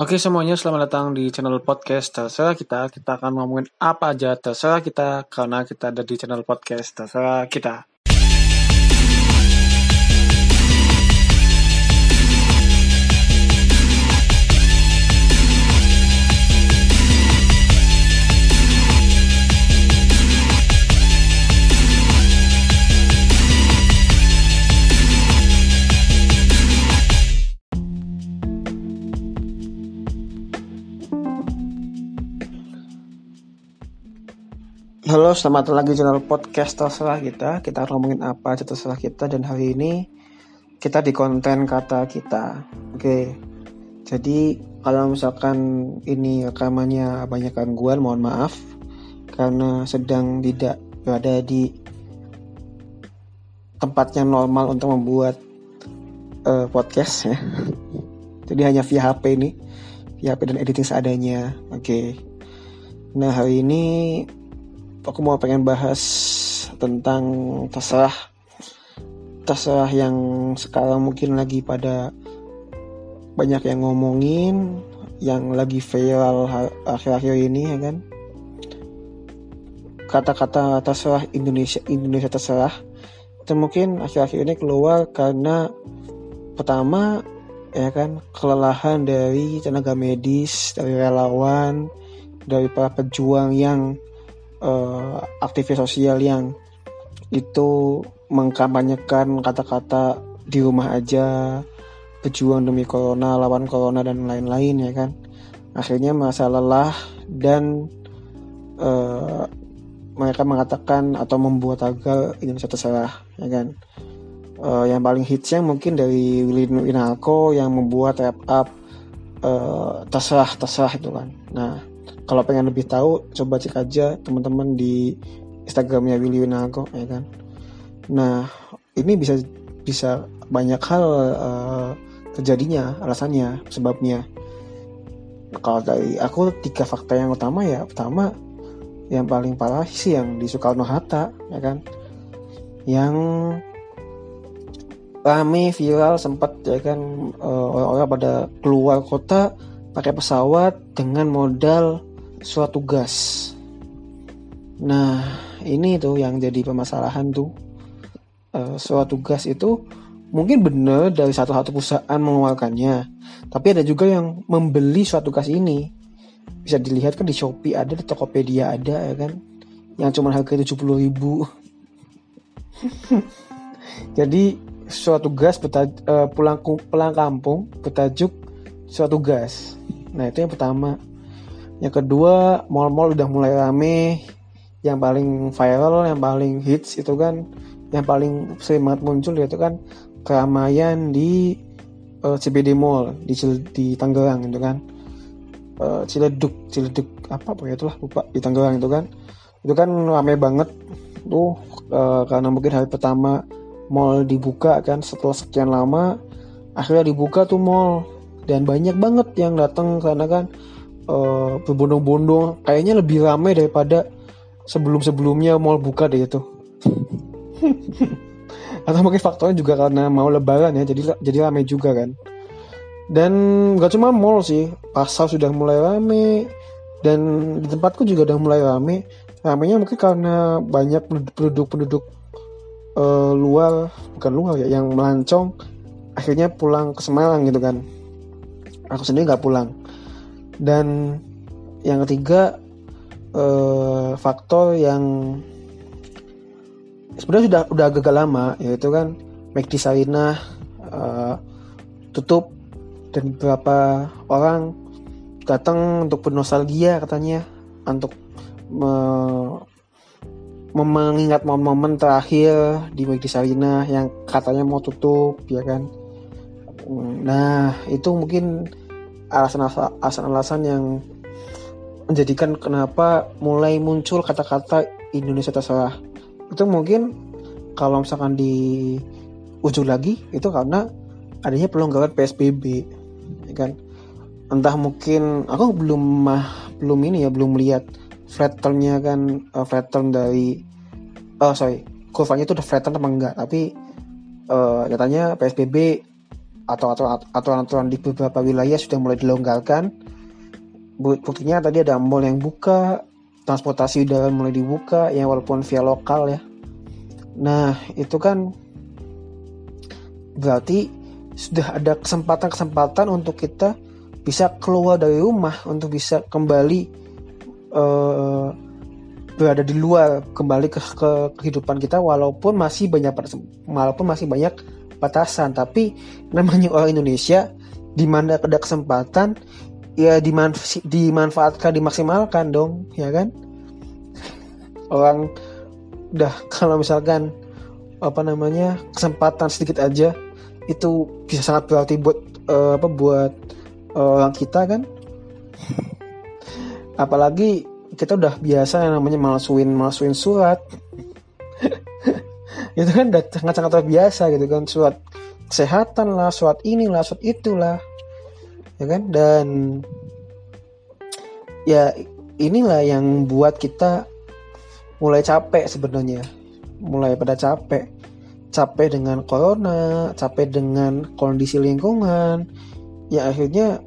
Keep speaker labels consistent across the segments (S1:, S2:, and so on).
S1: Oke semuanya, selamat datang di channel podcast terserah kita. Kita akan ngomongin apa aja terserah kita karena kita ada di channel podcast terserah kita. Halo, selamat datang lagi channel podcast terserah kita. Kita ngomongin apa aja terserah kita dan hari ini kita di konten kata kita. Oke. Jadi kalau misalkan ini rekamannya banyak gangguan, mohon maaf karena sedang tidak berada di tempat yang normal untuk membuat uh, podcast ya. Jadi hanya via HP ini, via HP dan editing seadanya. Oke. Nah hari ini aku mau pengen bahas tentang terserah terserah yang sekarang mungkin lagi pada banyak yang ngomongin yang lagi viral akhir-akhir ini ya kan? Kata-kata terserah Indonesia Indonesia terserah itu mungkin akhir-akhir ini keluar karena pertama ya kan kelelahan dari tenaga medis dari relawan dari para pejuang yang uh, aktivis sosial yang itu mengkampanyekan kata-kata di rumah aja, pejuang demi corona, lawan corona dan lain-lain ya kan. Akhirnya merasa lelah dan uh, mereka mengatakan atau membuat agar Indonesia terserah ya kan. Uh, yang paling hitsnya mungkin dari Willy Winalko yang membuat rap up uh, terserah terserah itu kan. Nah kalau pengen lebih tahu coba cek aja teman-teman di Instagramnya Willy Winago ya kan? Nah ini bisa bisa banyak hal uh, terjadinya alasannya sebabnya. Kalau dari aku tiga fakta yang utama ya. Pertama yang paling parah sih yang di Soekarno Hatta ya kan? Yang rame viral sempat ya kan uh, orang-orang pada keluar kota pakai pesawat dengan modal suatu gas. Nah, ini tuh yang jadi permasalahan tuh. Uh, suatu gas itu mungkin benar dari satu-satu perusahaan mengeluarkannya. Tapi ada juga yang membeli suatu gas ini. Bisa dilihat kan di Shopee ada, di Tokopedia ada ya kan. Yang cuma harga 70 ribu. Jadi suatu gas betaj uh, pulang pulang kampung bertajuk suatu gas. Nah itu yang pertama. Yang kedua, mall-mall udah mulai rame. Yang paling viral, yang paling hits itu kan, yang paling sering banget muncul itu kan keramaian di uh, eh, CBD Mall di di Tangerang itu kan. Uh, Ciledug, Ciledug apa apa itulah lupa di Tangerang itu kan. Itu kan rame banget tuh uh, karena mungkin hari pertama mall dibuka kan setelah sekian lama akhirnya dibuka tuh mall dan banyak banget yang datang karena kan uh, berbondong-bondong. Kayaknya lebih ramai daripada sebelum-sebelumnya mall buka deh itu. Atau mungkin faktornya juga karena mau lebaran ya jadi jadi ramai juga kan. Dan gak cuma mall sih pasar sudah mulai ramai dan di tempatku juga udah mulai ramai ramainya mungkin karena banyak penduduk-penduduk uh, luar bukan luar ya yang melancong akhirnya pulang ke Semarang gitu kan. Aku sendiri nggak pulang dan yang ketiga eh, faktor yang sebenarnya sudah udah agak lama yaitu kan McD Sarinah eh, tutup dan beberapa orang datang untuk bernostalgia katanya untuk me, mengingat momen-momen terakhir di McD Sarinah yang katanya mau tutup ya kan. Nah itu mungkin alasan-alasan yang menjadikan kenapa mulai muncul kata-kata Indonesia terserah. Itu mungkin kalau misalkan di ujung lagi itu karena adanya pelonggaran PSBB ya kan? Entah mungkin aku belum mah belum ini ya belum lihat flattennya kan uh, flatten dari oh sorry kurvanya itu udah flatten apa enggak? Tapi uh, nyatanya PSBB atau aturan-aturan di beberapa wilayah sudah mulai dilonggarkan. Buktinya tadi ada mall yang buka, transportasi udara mulai dibuka, ya walaupun via lokal ya. Nah itu kan berarti sudah ada kesempatan-kesempatan untuk kita bisa keluar dari rumah untuk bisa kembali uh, berada di luar kembali ke, ke kehidupan kita walaupun masih banyak walaupun masih banyak batasan tapi namanya orang Indonesia di mana ada kesempatan ya dimanfa dimanfaatkan dimaksimalkan dong ya kan? Orang udah kalau misalkan apa namanya kesempatan sedikit aja itu bisa sangat berarti buat uh, apa buat uh, orang kita kan? Apalagi kita udah biasa yang namanya malsuin malsuin surat itu kan udah sangat sangat biasa gitu kan. Surat kesehatan lah surat inilah surat itulah. Ya kan? Dan ya inilah yang buat kita mulai capek sebenarnya. Mulai pada capek. Capek dengan corona capek dengan kondisi lingkungan. Ya akhirnya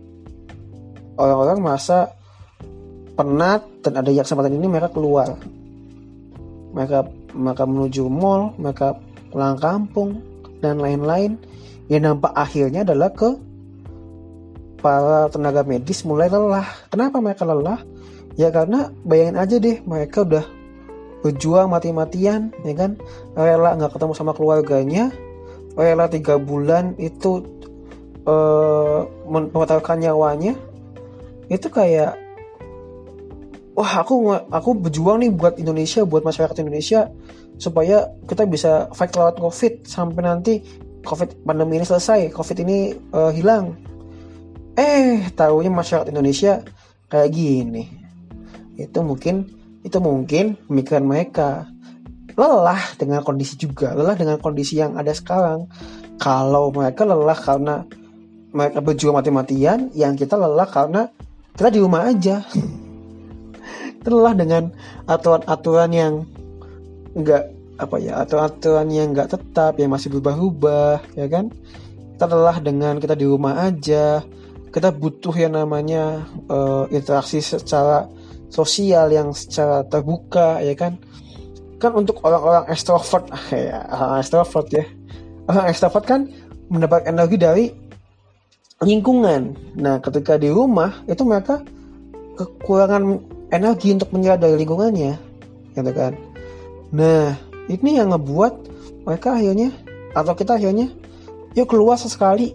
S1: orang-orang merasa penat dan ada kesempatan ini mereka keluar. Mereka mereka menuju mall mereka pulang kampung dan lain-lain. Yang nampak akhirnya adalah ke para tenaga medis mulai lelah. Kenapa mereka lelah? Ya karena bayangin aja deh mereka udah berjuang mati-matian ya kan? Rela nggak ketemu sama keluarganya rela tiga bulan itu uh, mengetahui nyawanya. Itu kayak wah aku aku berjuang nih buat Indonesia buat masyarakat Indonesia supaya kita bisa fight lewat COVID sampai nanti COVID pandemi ini selesai COVID ini uh, hilang. Eh tahunya masyarakat Indonesia kayak gini. Itu mungkin itu mungkin pemikiran mereka. Lelah dengan kondisi juga lelah dengan kondisi yang ada sekarang. Kalau mereka lelah karena mereka berjuang mati-matian yang kita lelah karena kita di rumah aja. Lelah dengan aturan-aturan yang enggak apa ya aturan-aturan yang enggak tetap yang masih berubah-ubah ya kan? Kita lelah dengan kita di rumah aja. Kita butuh yang namanya uh, interaksi secara sosial yang secara terbuka ya kan? Kan untuk orang-orang extrovert ya orang extrovert ya. Orang extrovert kan mendapat energi dari lingkungan. Nah ketika di rumah itu mereka kekurangan energi untuk menyerap dari lingkungannya gitu kan nah ini yang ngebuat mereka akhirnya atau kita akhirnya yuk keluar sesekali.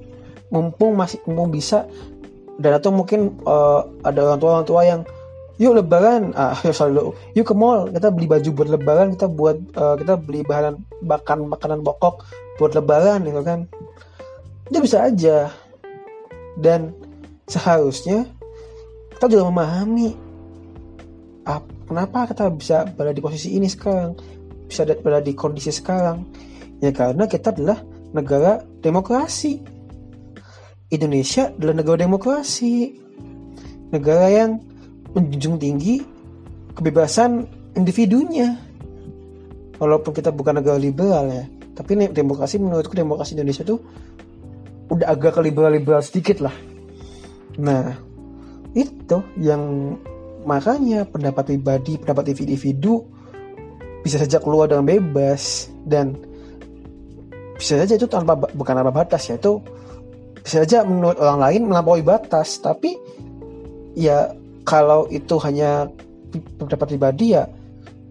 S1: Mumpung masih mumpung bisa. Dan atau mungkin uh, ada orang tua orang tua yang yuk lebaran. Ah selalu yuk ke mall. Kita beli baju buat lebaran kita buat uh, kita beli bahan bakan makanan pokok buat lebaran gitu kan. Dia bisa aja. Dan seharusnya kita juga memahami kenapa kita bisa berada di posisi ini sekarang? Bisa berada di kondisi sekarang? Ya karena kita adalah negara demokrasi. Indonesia adalah negara demokrasi. Negara yang menjunjung tinggi kebebasan individunya. Walaupun kita bukan negara liberal ya. Tapi demokrasi menurutku demokrasi Indonesia tuh udah agak liberal-liberal sedikit lah. Nah itu yang Makanya pendapat pribadi, pendapat individu bisa saja keluar dengan bebas dan bisa saja itu tanpa bukan tanpa batas ya itu bisa saja menurut orang lain melampaui batas. Tapi ya kalau itu hanya pendapat pribadi ya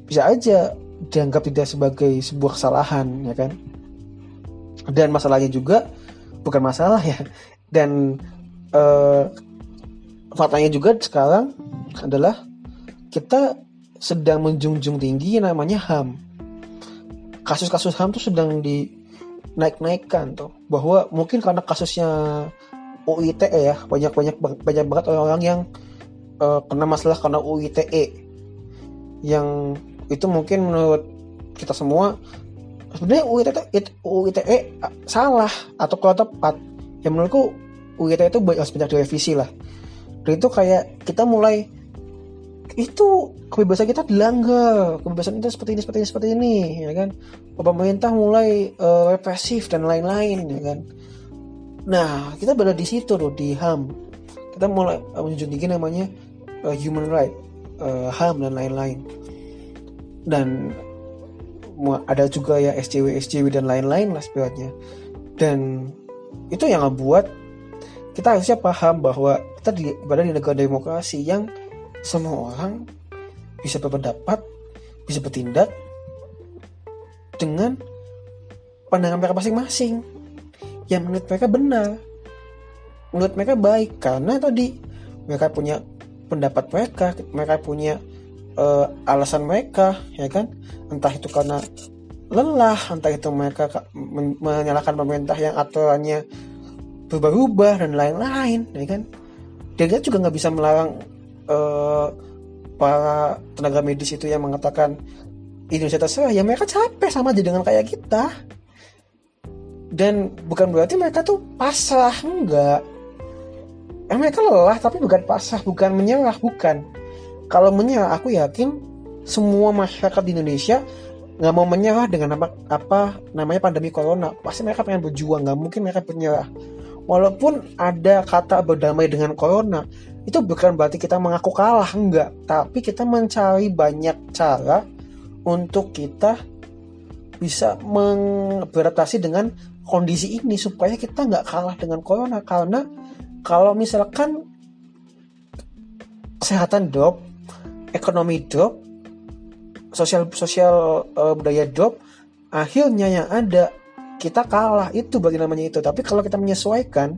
S1: bisa aja dianggap tidak sebagai sebuah kesalahan ya kan? Dan masalahnya juga bukan masalah ya. Dan uh, faktanya juga sekarang adalah kita sedang menjunjung tinggi namanya HAM. Kasus-kasus HAM tuh sedang dinaik-naikkan tuh. Bahwa mungkin karena kasusnya UITE ya, banyak-banyak banyak banget orang-orang yang uh, kena masalah karena UITE. Yang itu mungkin menurut kita semua sebenarnya UITE UITE salah atau kalau tepat. Yang menurutku UITE itu harus banyak direvisi lah. Dan itu kayak kita mulai itu kebebasan kita dilanggar. Kebebasan kita seperti ini seperti ini seperti ini ya kan? Pemerintah mulai uh, represif dan lain-lain ya kan? Nah kita berada di situ loh di ham kita mulai menjunjung tinggi namanya uh, human right uh, ham dan lain-lain. Dan ada juga ya SJW SJW dan lain-lain lah sebenarnya. Dan itu yang membuat kita harusnya paham bahwa kita di, berada di negara demokrasi yang semua orang bisa berpendapat bisa bertindak dengan pandangan mereka masing-masing. Yang menurut mereka benar menurut mereka baik karena tadi mereka punya pendapat mereka mereka punya uh, alasan mereka ya kan? Entah itu karena lelah entah itu mereka men menyalahkan pemerintah yang aturannya berubah-ubah dan lain-lain ya kan kita juga nggak bisa melarang uh, para tenaga medis itu yang mengatakan Indonesia terserah. Ya mereka capek sama aja dengan kayak kita. Dan bukan berarti mereka tuh pasrah enggak. Eh, mereka lelah tapi bukan pasrah bukan menyerah bukan. Kalau menyerah aku yakin semua masyarakat di Indonesia nggak mau menyerah dengan apa apa namanya pandemi corona. Pasti mereka pengen berjuang nggak mungkin mereka menyerah walaupun ada kata berdamai dengan corona itu bukan berarti kita mengaku kalah enggak. Tapi kita mencari banyak cara untuk kita bisa beradaptasi dengan kondisi ini supaya kita nggak kalah dengan corona. Karena kalau misalkan kesehatan drop, ekonomi drop, sosial sosial uh, budaya drop, akhirnya yang ada kita kalah itu bagi namanya itu. Tapi kalau kita menyesuaikan,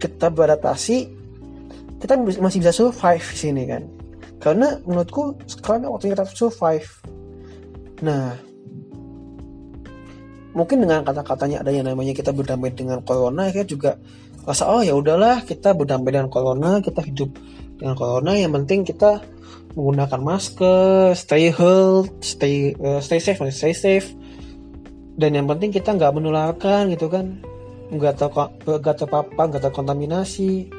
S1: kita beradaptasi, kita masih bisa survive di sini kan. Karena menurutku sekarang waktunya kita survive. Nah, mungkin dengan kata-katanya ada yang namanya kita berdamai dengan corona ya juga rasa oh ya udahlah kita berdamai dengan corona kita hidup dengan corona yang penting kita menggunakan masker stay health stay uh, stay safe stay safe dan yang penting kita nggak menularkan gitu kan. Nggak ter nggak terpapar nggak terkontaminasi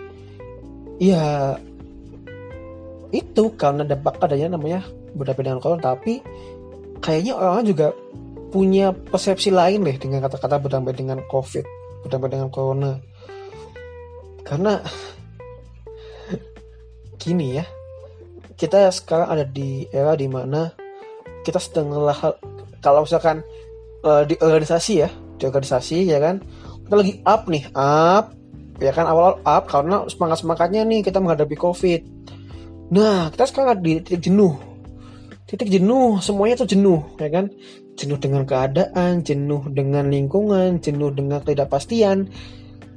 S1: ya itu karena dampak adanya namanya berdamai dengan corona. Tapi kayaknya orang juga punya persepsi lain deh dengan kata-kata berdamai dengan COVID, berdamai dengan Corona. Karena gini ya, kita sekarang ada di era di mana kita sedang lelah kalau misalkan uh, di organisasi ya, di organisasi ya kan, kita lagi up nih, up ya kan awal up karena semangat semangatnya nih kita menghadapi COVID. Nah kita sekarang di titik jenuh, titik jenuh semuanya tuh jenuh ya kan jenuh dengan keadaan, jenuh dengan lingkungan, jenuh dengan ketidakpastian.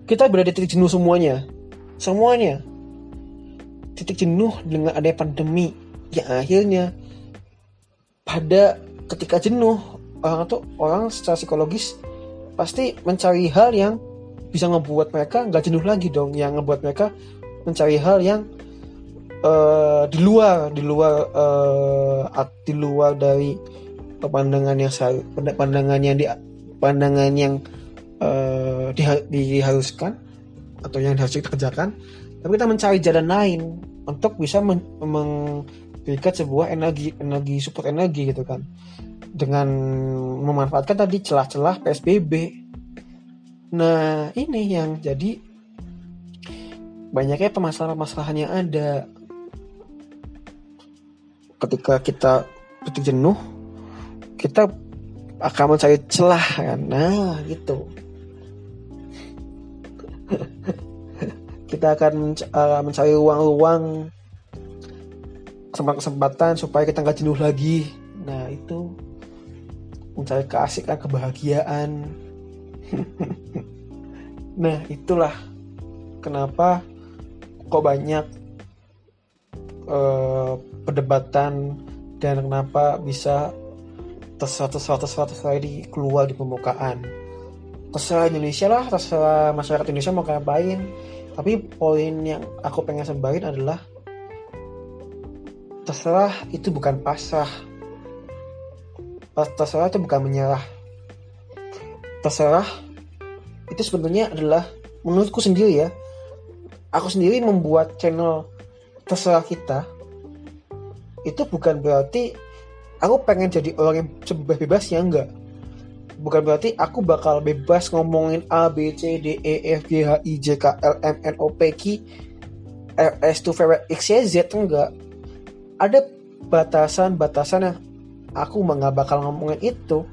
S1: Kita berada di titik jenuh semuanya. Semuanya. Titik jenuh dengan adanya pandemi. Ya akhirnya pada ketika jenuh orang tuh orang secara psikologis pasti mencari hal yang bisa ngebuat mereka nggak jenuh lagi dong. Yang ngebuat mereka mencari hal yang uh, di luar di luar uh, di luar dari pandangan yang pandangan yang di pandangan yang uh, diharuskan atau yang harus kita kerjakan tapi kita mencari jalan lain untuk bisa men memberikan sebuah energi energi support energi gitu kan dengan memanfaatkan tadi celah-celah PSBB nah ini yang jadi banyaknya permasalahan-permasalahan ada. Ketika kita betul jenuh kita akan mencari celah kan? Nah gitu. Kita akan uh, mencari ruang-ruang kesempatan-kesempatan supaya kita nggak jenuh lagi. Nah itu mencari keasikan kebahagiaan. Nah itulah kenapa kok banyak uh, perdebatan dan kenapa bisa terserah terserah terserah terserah di keluar di permukaan terserah Indonesia lah terserah masyarakat Indonesia mau ngapain. Tapi poin yang aku pengen sebarin adalah terserah itu bukan pasrah terserah itu bukan menyerah. Terserah itu sebenarnya adalah menurutku sendiri ya aku sendiri membuat channel terserah kita itu bukan berarti aku pengen jadi orang yang sebebas bebas ya enggak. Bukan berarti aku bakal bebas ngomongin A B C D E F G H I J K L M N O P Q R S 2 V X Y Z enggak. Ada batasan-batasan yang aku nggak bakal ngomongin itu.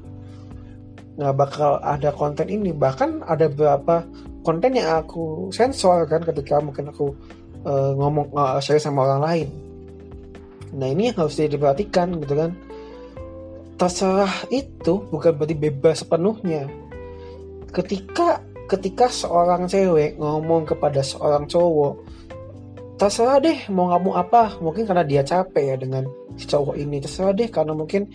S1: Nggak bakal ada konten ini. Bahkan ada beberapa konten yang aku sensor kan ketika mungkin aku uh, ngomong uh, share sama orang lain. Nah ini yang harus diperhatikan gitu kan. Terserah itu bukan berarti bebas sepenuhnya. Ketika ketika seorang cewek ngomong kepada seorang cowok terserah deh mau ngomong apa. Mungkin karena dia capek ya dengan si cowok ini. Terserah deh karena mungkin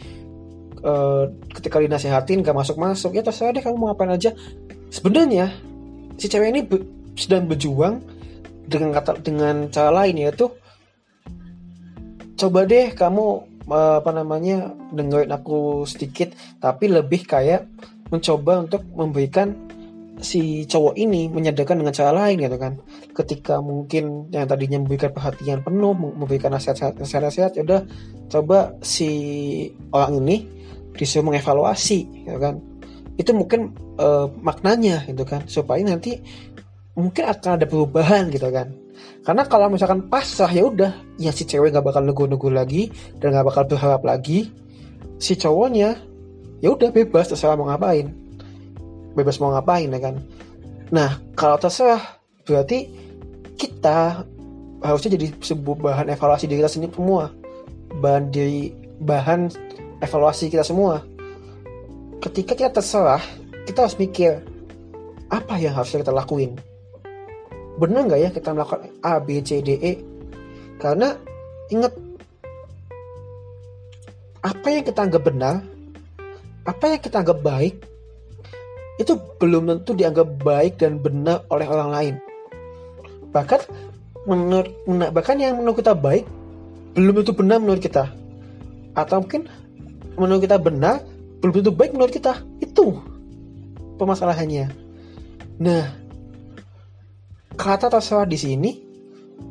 S1: uh, ketika dinasehatin gak masuk masuk ya terserah deh kamu mau ngapain aja. Sebenarnya si cewek ini be sedang berjuang dengan kata dengan cara lain yaitu coba deh kamu uh, apa namanya dengerin aku sedikit tapi lebih kayak mencoba untuk memberikan si cowok ini menyadarkan dengan cara lain gitu kan. Ketika mungkin yang tadinya memberikan perhatian penuh memberikan nasihat-nasihat ya udah coba si orang ini disuruh mengevaluasi gitu kan. Itu mungkin uh, maknanya gitu kan. Supaya nanti mungkin akan ada perubahan gitu kan. Karena kalau misalkan pasrah ya udah ya si cewek nggak bakal nego-nego lagi dan nggak bakal berharap lagi si cowoknya ya udah bebas terserah mau ngapain bebas mau ngapain ya kan nah kalau terserah berarti kita harusnya jadi sebuah bahan evaluasi diri kita sendiri semua bahan diri bahan evaluasi kita semua. Ketika kita terserah, kita harus mikir apa yang harus kita lakuin. Benar nggak ya kita melakukan A, B, C, D, E? Karena ingat apa yang kita anggap benar, apa yang kita anggap baik, itu belum tentu dianggap baik dan benar oleh orang lain. Bahkan menurut bahkan yang menurut kita baik belum tentu benar menurut kita. Atau mungkin menurut kita benar belum tentu baik menurut kita itu permasalahannya nah kata terserah di sini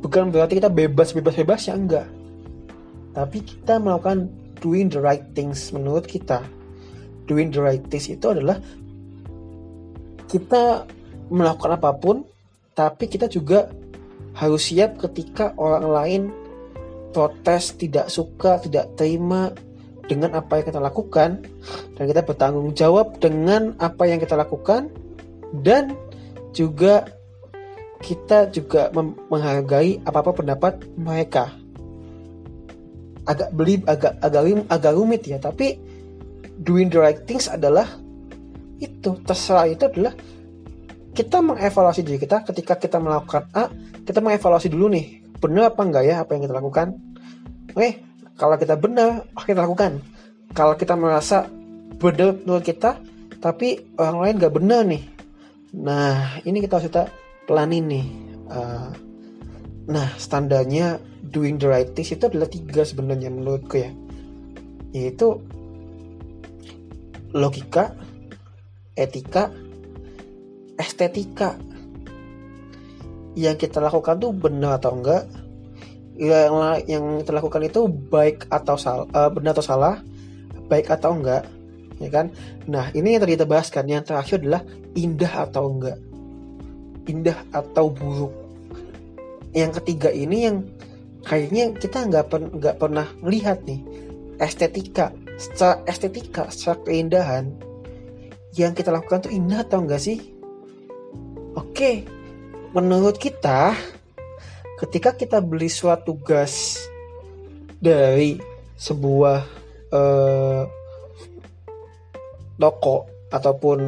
S1: bukan berarti kita bebas bebas bebas ya enggak tapi kita melakukan doing the right things menurut kita doing the right things itu adalah kita melakukan apa pun tapi kita juga harus siap ketika orang lain protes tidak suka tidak terima dengan apa yang kita lakukan dan kita bertanggung jawab dengan apa yang kita lakukan dan juga kita juga menghargai apa-apa pendapat mereka. Agak beli agak agak agak rumit ya, tapi doing the right things adalah itu terserah itu adalah kita mengevaluasi diri kita ketika kita melakukan A, kita mengevaluasi dulu nih, benar apa enggak ya apa yang kita lakukan. Oke, kalau kita benar, kita lakukan. Kalau kita merasa benar menurut kita, tapi orang lain gak benar nih. Nah, ini kita harus kita pelanin nih. Uh, nah, standarnya doing the right things itu adalah tiga sebenarnya menurutku ya. Yaitu logika, etika, estetika. Yang kita lakukan tuh benar atau enggak, yang yang kita lakukan itu baik atau salah uh, benar atau salah baik atau enggak ya kan? Nah ini yang tadi kita bahas kan yang terakhir adalah indah atau enggak. Indah atau buruk. Yang ketiga ini yang kayaknya kita nggak per, nggak pernah melihat nih estetika. Secara estetika secara keindahan yang kita lakukan tuh indah atau enggak sih? Oke menurut kita ketika kita beli suatu gas dari sebuah uh, toko ataupun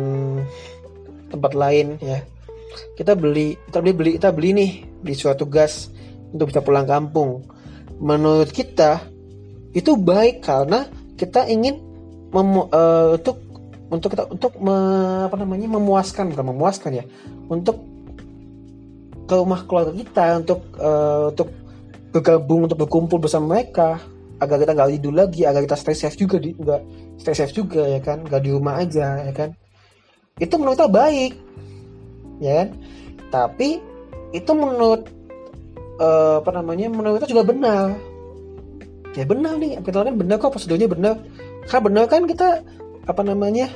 S1: tempat lain ya kita beli kita beli beli kita beli nih di suatu gas untuk bisa pulang kampung. Menurut kita itu baik karena kita ingin uh, untuk untuk kita untuk me, apa namanya memuaskan bukan memuaskan ya untuk ke rumah keluarga kita untuk uh, untuk bergabung untuk berkumpul bersama mereka agar kita nggak tidur lagi agar kita stay safe juga di nggak stay safe juga ya kan? Nggak di rumah aja ya kan? Itu menurut kita baik ya kan? Tapi itu menurut uh, apa namanya menurut kita juga benar. Ya benar nih kita kan benar kok prosedurnya benar. Karena benar kan kita apa namanya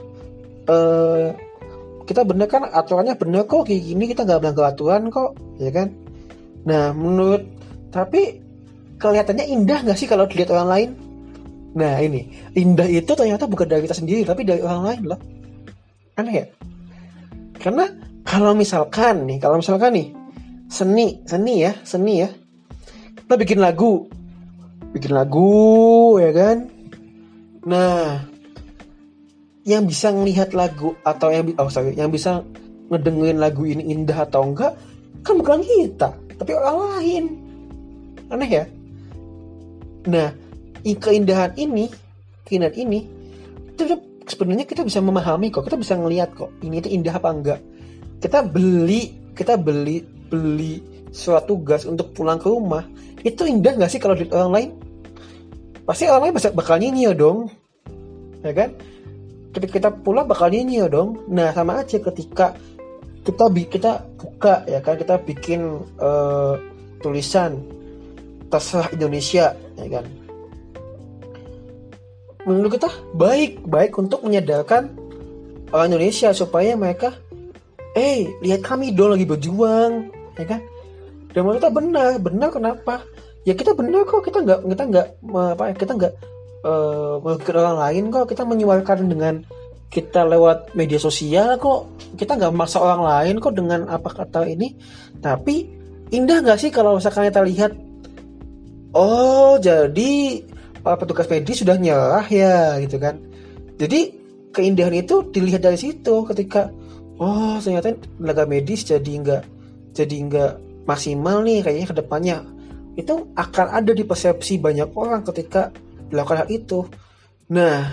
S1: uh, kita bener kan aturannya bener kok kayak gini kita nggak melanggar aturan kok ya kan? Nah menurut tapi kelihatannya indah nggak sih kalau dilihat orang lain? Nah ini indah itu ternyata bukan dari kita sendiri tapi dari orang lain loh. Aneh ya? Karena kalau misalkan nih kalau misalkan nih seni seni ya seni ya. Kita bikin lagu bikin lagu ya kan? Nah yang bisa ngelihat lagu atau yang oh sorry yang bisa ngedengerin lagu ini indah atau enggak kan bukan kita tapi orang lain. Aneh ya? Nah keindahan ini keindahan ini itu sebenarnya kita bisa memahami kok kita bisa ngelihat kok ini itu indah apa enggak. Kita beli kita beli beli suatu gas untuk pulang ke rumah itu indah nggak sih kalau di orang lain? Pasti orang lain bakal nyanyi dong ya kan kita pulang bakal nyanyi ya dong. Nah sama aja ketika kita kita buka ya kan? Kita bikin uh, tulisan terserah Indonesia ya kan? Menurut kita baik baik untuk menyadarkan orang Indonesia supaya mereka eh lihat kami dong lagi berjuang ya kan? Dan menurut kita benar benar kenapa? Ya kita benar kok kita nggak kita nggak apa ya, kita nggak uh, orang lain kok kita menyuarakan dengan kita lewat media sosial kok. Kita nggak memaksa orang lain kok dengan apa kata ini. Tapi indah nggak sih kalau misalkan kita lihat oh jadi para petugas medis sudah nyerah ya gitu kan. Jadi keindahan itu dilihat dari situ ketika oh ternyata tenaga medis jadi nggak jadi nggak maksimal nih kayaknya ke depannya itu akan ada di persepsi banyak orang ketika dilakukan hal itu. Nah,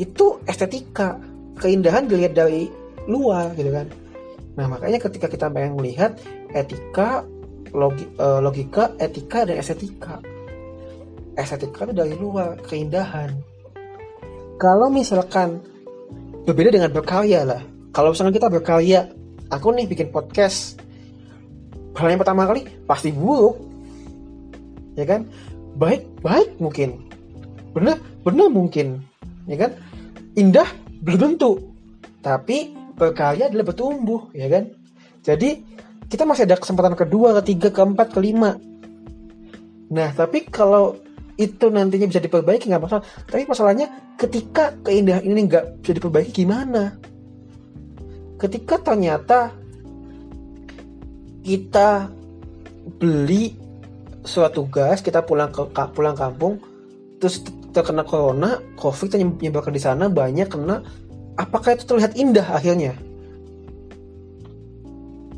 S1: itu estetika, keindahan dilihat dari luar gitu kan. Nah, makanya ketika kita pengen melihat etika, logi, uh, logika, etika dan estetika. Estetika itu dari luar, keindahan. Kalau misalkan berbeda dengan berkarya lah. Kalau misalkan kita berkarya, aku nih bikin podcast. Hal yang pertama kali pasti buruk. Ya kan? Baik, baik mungkin benar benar mungkin ya kan? Indah belum tentu tapi berkarya adalah bertumbuh ya kan? Jadi kita masih ada kesempatan kedua ketiga keempat kelima. Nah tapi kalau itu nantinya bisa diperbaiki nggak masalah. Tapi masalahnya ketika keindahan ini nggak bisa diperbaiki gimana? Ketika ternyata kita beli suatu gas kita pulang ke pulang kampung terus terkena corona, covid yang menyebarkan di sana banyak kena. Apakah itu terlihat indah akhirnya?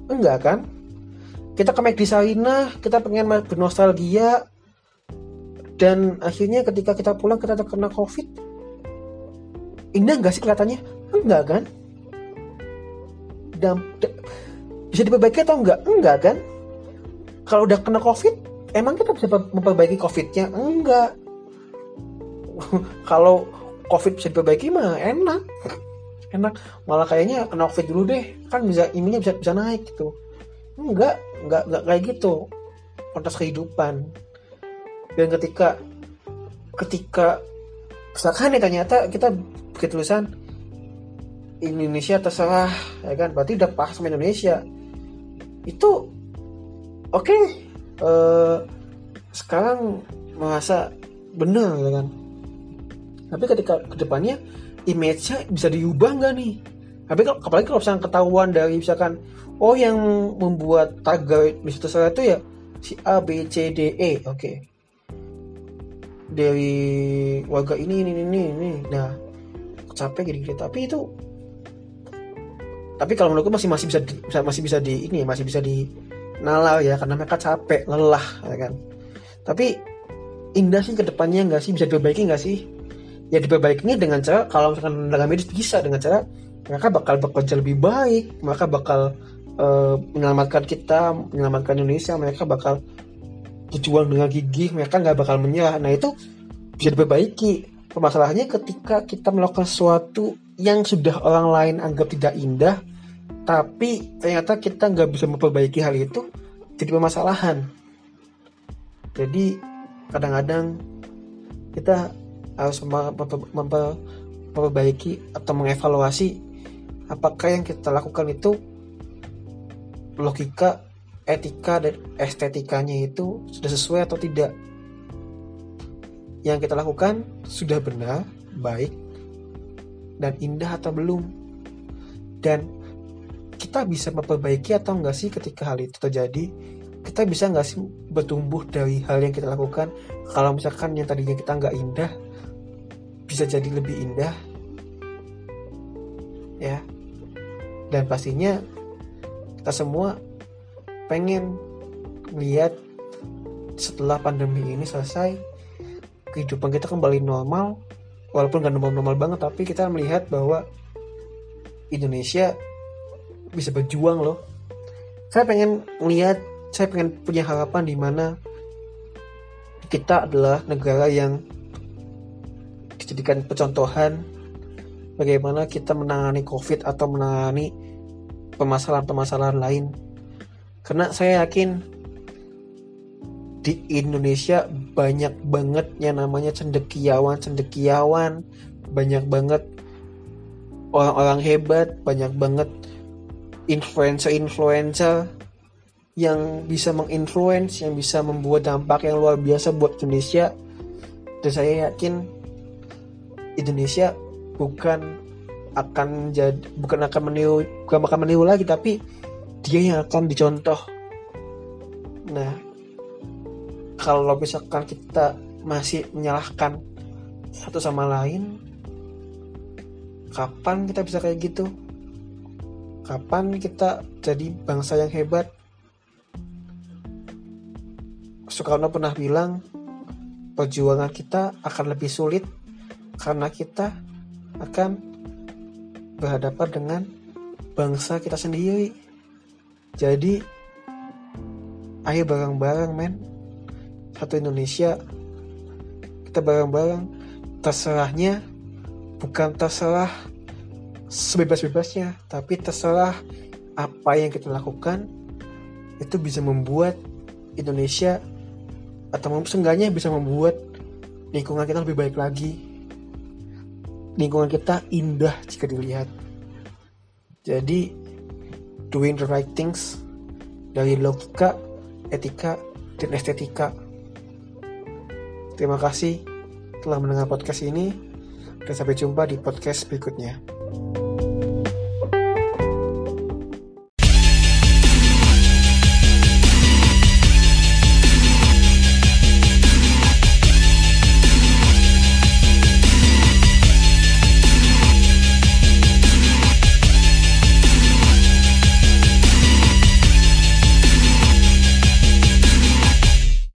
S1: Enggak kan? Kita ke McD Sarina, kita pengen bernostalgia, dan akhirnya ketika kita pulang kita terkena covid, indah nggak sih kelihatannya? Enggak kan? Dan bisa diperbaiki atau enggak? Enggak kan? Kalau udah kena covid, emang kita bisa memperbaiki covidnya? Enggak kalau covid bisa diperbaiki mah enak. Enak. Malah kayaknya kena covid dulu deh. Kan bisa imunnya bisa bisa naik gitu. Enggak enggak enggak kayak gitu. Konteks kehidupan. Dan ketika ketika misalkan nih ternyata kita bikin tulisan Indonesia terserah ya kan? Berarti udah pas sama Indonesia. Itu oke. Okay, uh, eh, sekarang merasa benar ya kan tapi ketika ke depannya image-nya bisa diubah nggak nih? Tapi kalau apalagi kalau misalkan ketahuan dari misalkan oh yang membuat tagar situ saya itu ya si A B C D E oke. Okay. dari warga ini ini ini ini. Nah capek gini tapi itu tapi kalau menurutku masih masih bisa di, masih bisa di ini masih bisa di nalar ya karena mereka capek lelah ya kan. Tapi indah sih ke depannya nggak sih? Bisa diperbaiki nggak sih ya diperbaikinya dengan cara kalau misalkan tenaga medis bisa dengan cara mereka bakal bekerja lebih baik mereka bakal uh, menyelamatkan kita menyelamatkan Indonesia mereka bakal berjuang dengan gigih mereka nggak bakal menyerah. Nah itu bisa diperbaiki. Permasalahannya ketika kita melakukan sesuatu yang sudah orang lain anggap tidak indah tapi ternyata kita nggak bisa memperbaiki hal itu jadi permasalahan. Jadi kadang-kadang kita harus memperbaiki atau mengevaluasi apakah yang kita lakukan itu logika etika dan estetikanya itu sudah sesuai atau tidak. Yang kita lakukan sudah benar baik dan indah atau belum. Dan kita bisa memperbaiki atau enggak sih ketika hal itu terjadi? Kita bisa nggak sih bertumbuh dari hal yang kita lakukan? Kalau misalkan yang tadinya kita nggak indah bisa jadi lebih indah ya. Dan pastinya kita semua pengen lihat setelah pandemi ini selesai kehidupan kita kembali normal walaupun gak normal-normal banget tapi kita melihat bahwa Indonesia bisa berjuang loh. Saya pengen lihat saya pengen punya harapan di mana kita adalah negara yang dijadikan percontohan bagaimana kita menangani COVID atau menangani permasalahan-permasalahan lain. Karena saya yakin di Indonesia banyak banget yang namanya cendekiawan-cendekiawan, banyak banget orang-orang hebat, banyak banget influencer-influencer yang bisa menginfluence, yang bisa membuat dampak yang luar biasa buat Indonesia. Dan saya yakin Indonesia bukan akan jadi bukan akan meniru bukan akan meniru lagi tapi dia yang akan dicontoh. Nah kalau misalkan kita masih menyalahkan satu sama lain kapan kita bisa kayak gitu? Kapan kita jadi bangsa yang hebat? Soekarno pernah bilang perjuangan kita akan lebih sulit karena kita akan berhadapan dengan bangsa kita sendiri. Jadi, ayo bareng-bareng men. Satu Indonesia, kita bareng-bareng. Terserahnya bukan terserah sebebas-bebasnya, tapi terserah apa yang kita lakukan itu bisa membuat Indonesia atau seenggaknya bisa membuat lingkungan kita lebih baik lagi lingkungan kita indah jika dilihat. Jadi doing the right things dari logika, etika, dan estetika. Terima kasih telah mendengar podcast ini dan sampai jumpa di podcast berikutnya.